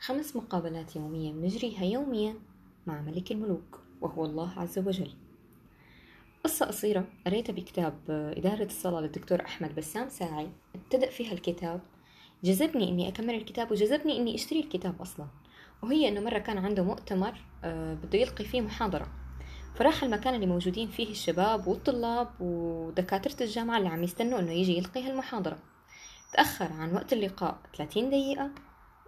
خمس مقابلات يومية بنجريها يوميا مع ملك الملوك وهو الله عز وجل. قصة قصيرة قريتها بكتاب إدارة الصلاة للدكتور أحمد بسام ساعي. ابتدأ فيها الكتاب. جذبني إني أكمل الكتاب وجذبني إني أشتري الكتاب أصلا. وهي إنه مرة كان عنده مؤتمر آه، بده يلقي فيه محاضرة. فراح المكان اللي موجودين فيه الشباب والطلاب ودكاترة الجامعة اللي عم يستنوا إنه يجي يلقي هالمحاضرة. تأخر عن وقت اللقاء 30 دقيقة.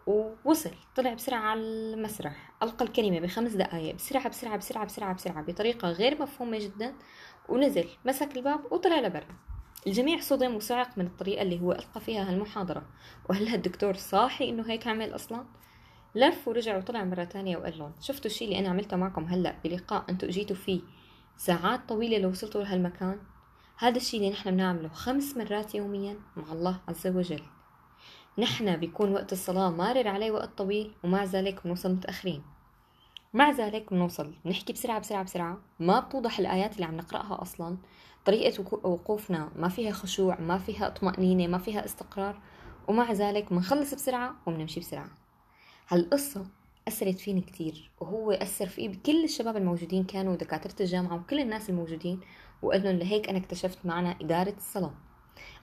ووصل طلع بسرعة على المسرح ألقى الكلمة بخمس دقايق بسرعة بسرعة بسرعة بسرعة بسرعة بطريقة غير مفهومة جدا ونزل مسك الباب وطلع لبرا. الجميع صدم وصعق من الطريقة اللي هو ألقى فيها هالمحاضرة. وهل هالدكتور صاحي إنه هيك عمل أصلا؟ لف ورجع وطلع مرة تانية وقال لهم شفتوا الشي اللي أنا عملته معكم هلأ بلقاء أنتوا أجيتوا فيه ساعات طويلة لوصلتوا لهالمكان؟ هذا الشي اللي نحن بنعمله خمس مرات يوميا مع الله عز وجل. نحن بيكون وقت الصلاة مارر عليه وقت طويل ومع ذلك بنوصل متأخرين. مع ذلك بنوصل بنحكي بسرعة بسرعة بسرعة ما بتوضح الآيات اللي عم نقرأها أصلا. طريقة وقوفنا ما فيها خشوع ما فيها طمأنينة ما فيها استقرار ومع ذلك بنخلص بسرعة وبنمشي بسرعة. هالقصة أثرت فيني كتير وهو أثر فيه بكل الشباب الموجودين كانوا دكاترة الجامعة وكل الناس الموجودين وقال لهم لهيك أنا اكتشفت معنا إدارة الصلاة.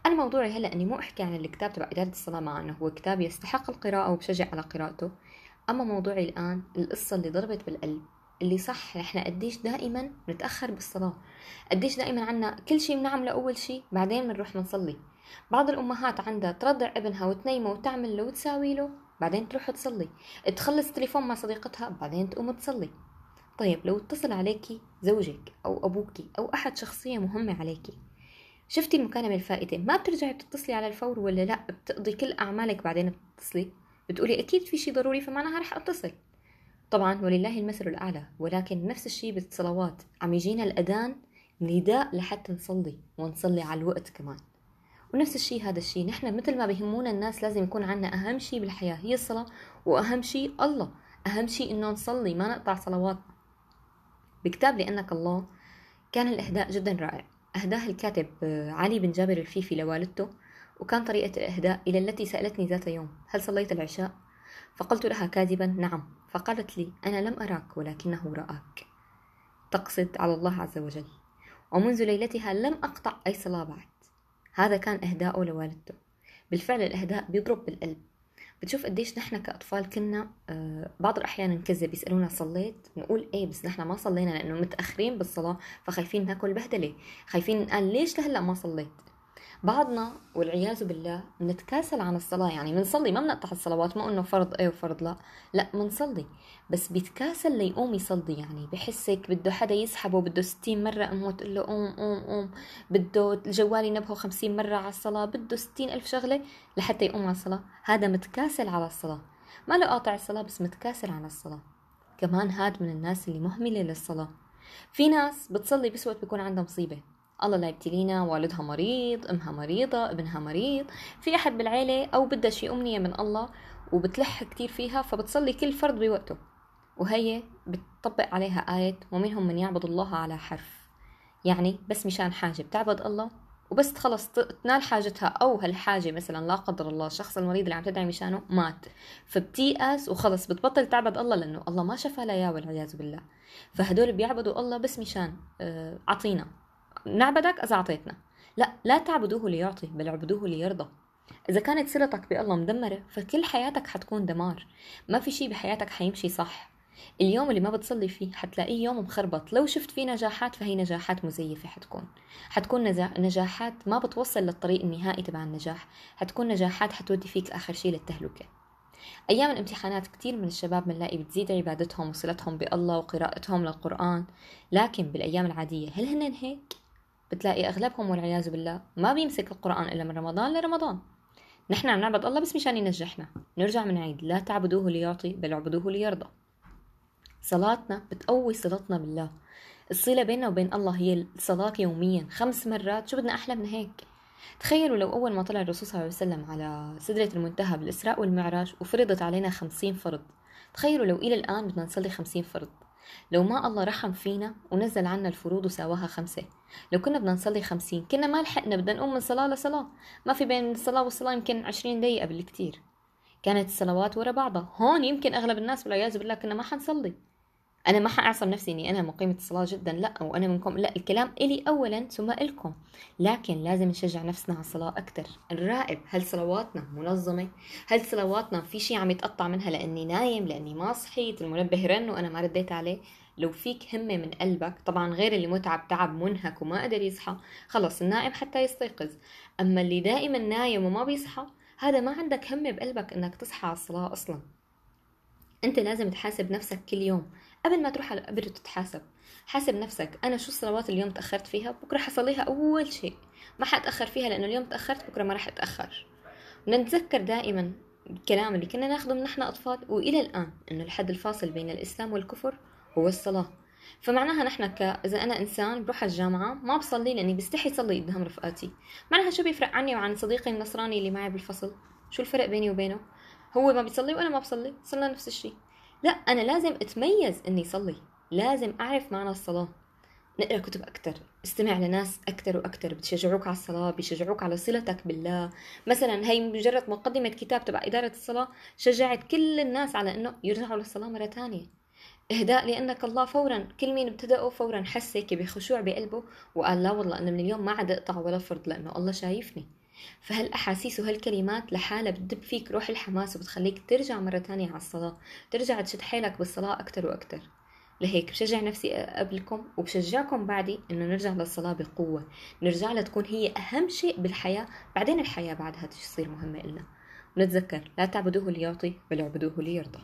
أنا موضوعي هلا إني مو أحكي عن الكتاب تبع إدارة الصلاة مع إنه هو كتاب يستحق القراءة وبشجع على قراءته. أما موضوعي الآن القصة اللي ضربت بالقلب اللي صح نحن قديش دائما نتأخر بالصلاة. قديش دائما عنا كل شيء بنعمله أول شيء بعدين بنروح بنصلي بعض الأمهات عندها ترضع ابنها وتنيمه وتعمل له وتساوي له بعدين تروح تصلي. تخلص تليفون مع صديقتها بعدين تقوم تصلي. طيب لو اتصل عليكي زوجك أو أبوكي أو أحد شخصية مهمة عليكي شفتي المكالمة الفائتة ما بترجعي بتتصلي على الفور ولا لا؟ بتقضي كل أعمالك بعدين بتتصلي؟ بتقولي أكيد في شي ضروري فمعناها رح أتصل. طبعا ولله المثل الأعلى ولكن نفس الشي بالصلوات. عم يجينا الأذان نداء لحتى نصلي ونصلي على الوقت كمان. ونفس الشيء هذا الشيء نحن مثل ما بهمونا الناس لازم يكون عنا أهم شيء بالحياة هي الصلاة وأهم شيء الله. أهم شيء إنه نصلي ما نقطع صلواتنا بكتاب لأنك الله كان الإهداء جدا رائع. أهداه الكاتب آه، علي بن جابر الفيفي لوالدته وكان طريقة الإهداء إلى التي سألتني ذات يوم هل صليت العشاء؟ فقلت لها كاذبا نعم. فقالت لي أنا لم أراك ولكنه رآك. تقصد على الله عز وجل. ومنذ ليلتها لم أقطع أي صلاة بعد هذا كان إهداؤه لوالدته. بالفعل الإهداء بيضرب بالقلب. بتشوف قديش نحن كأطفال كنا آه، بعض الأحيان نكذب يسألونا صليت نقول إيه بس نحن ما صلينا لأنه متأخرين بالصلاة فخايفين ناكل بهدلة خايفين نقال ليش لهلأ ما صليت؟ بعضنا والعياذ بالله بنتكاسل عن الصلاة. يعني بنصلي ما بنقطع الصلوات ما انه فرض إيه وفرض لا. لا بنصلي. بس بيتكاسل ليقوم يصلي. يعني بحسك بده حدا يسحبه بده ستين مرة امه تقول له قوم قوم قوم. بده الجوال ينبهه خمسين مرة على الصلاة بده ستين ألف شغلة لحتى يقوم على الصلاة. هذا متكاسل على الصلاة. ما له قاطع الصلاة بس متكاسل عن الصلاة. كمان هاد من الناس اللي مهملة للصلاة. في ناس بتصلي بس وقت بيكون عندها مصيبة. الله لا يبتلينا والدها مريض أمها مريضة ابنها مريض. في أحد بالعيلة أو بدها شي أمنية من الله وبتلح كتير فيها فبتصلي كل فرد بوقته. وهي بتطبق عليها آية ومنهم من يعبد الله على حرف. يعني بس مشان حاجة بتعبد الله وبس تخلص تنال حاجتها. أو هالحاجة مثلا لا قدر الله الشخص المريض اللي عم تدعي مشانه مات فبتيأس وخلص بتبطل تعبد الله لأنه الله ما شفى لها اياه والعياذ بالله. فهدول بيعبدوا الله بس مشان آه، عطينا. نعبدك إذا أعطيتنا. لا لا تعبدوه ليعطي بل اعبدوه ليرضى. إذا كانت صلتك بألله مدمرة فكل حياتك حتكون دمار. ما في شي بحياتك حيمشي صح. اليوم اللي ما بتصلي فيه حتلاقيه يوم مخربط. لو شفت فيه نجاحات فهي نجاحات مزيفة حتكون. حتكون نجاحات ما بتوصل للطريق النهائي تبع النجاح. حتكون نجاحات حتودي فيك آخر شي للتهلكة. أيام الامتحانات كتير من الشباب بنلاقي بتزيد عبادتهم وصلتهم بألله وقراءتهم للقرآن. لكن بالأيام العادية هل هن هيك؟ بتلاقي أغلبهم والعياذ بالله ما بيمسك القرآن إلا من رمضان لرمضان. نحن عم نعبد الله بس مشان ينجحنا. نرجع من عيد. لا تعبدوه ليعطي بل اعبدوه ليرضى. صلاتنا بتقوي صلتنا بالله. الصلة بيننا وبين الله هي الصلاة يوميا خمس مرات. شو بدنا أحلى من هيك؟ تخيلوا لو أول ما طلع الرسول صلى الله عليه وسلم على سدرة المنتهى بالإسراء والمعراج وفرضت علينا خمسين فرض. تخيلوا لو إلى الآن بدنا نصلي خمسين فرض. لو ما الله رحم فينا ونزل عنا الفروض وساواها خمسة. لو كنا بدنا نصلي خمسين كنا ما لحقنا بدنا نقوم من صلاة لصلاة. ما في بين الصلاة والصلاة يمكن عشرين دقيقة بالكتير. كانت الصلوات ورا بعضها. هون يمكن أغلب الناس والعياذ بالله كنا ما حنصلي. أنا ما حأعصب نفسي إني أنا مقيمة الصلاة جدا لا وأنا منكم لا الكلام إلي أولا ثم إلكم. لكن لازم نشجع نفسنا على الصلاة أكثر نراقب هل صلواتنا منظمة؟ هل صلواتنا في شيء عم يتقطع منها لأني نايم لأني ما صحيت؟ المنبه رن وأنا ما رديت عليه. لو فيك همة من قلبك طبعا غير اللي متعب تعب منهك وما قدر يصحى خلص النائم حتى يستيقظ. أما اللي دائما نايم وما بيصحى هذا ما عندك همة بقلبك إنك تصحى على الصلاة أصلا. أنت لازم تحاسب نفسك كل يوم. قبل ما تروح على القبر تتحاسب حاسب نفسك أنا شو الصلوات اليوم تأخرت فيها؟ بكرة حصليها أول شيء. ما حأتأخر فيها لأنه اليوم تأخرت بكرة ما رح أتأخر. نتذكر دائما الكلام اللي كنا ناخذه من نحن أطفال وإلى الآن إنه الحد الفاصل بين الإسلام والكفر هو الصلاة. فمعناها نحن ك... إذا أنا إنسان بروح على الجامعة ما بصلي لأني بستحي صلي قدام رفقاتي. معناها شو بيفرق عني وعن صديقي النصراني اللي معي بالفصل؟ شو الفرق بيني وبينه؟ هو ما بيصلي وأنا ما بصلي صرنا نفس الشيء. لا أنا لازم أتميز إني صلي. لازم أعرف معنى الصلاة. نقرأ كتب أكتر استمع لناس أكتر وأكتر بتشجعوك على الصلاة بيشجعوك على صلتك بالله. مثلا هي مجرد مقدمة كتاب تبع إدارة الصلاة شجعت كل الناس على إنه يرجعوا للصلاة مرة تانية إهداء لأنك الله فورا كل مين ابتدأوا فورا حس هيك بخشوع بقلبه وقال لا والله أنا من اليوم ما عاد أقطع ولا فرض لأنه الله شايفني. فهالأحاسيس وهالكلمات لحالها بتدب فيك روح الحماس وبتخليك ترجع مرة تانية على الصلاة ترجع تشد حيلك بالصلاة أكتر وأكتر؟ لهيك بشجع نفسي قبلكم وبشجعكم بعدي إنه نرجع للصلاة بقوة نرجع لها تكون هي أهم شيء بالحياة بعدين الحياة بعدها تصير مهمة إلنا. ونتذكر لا تعبدوه ليعطي بل اعبدوه ليرضى.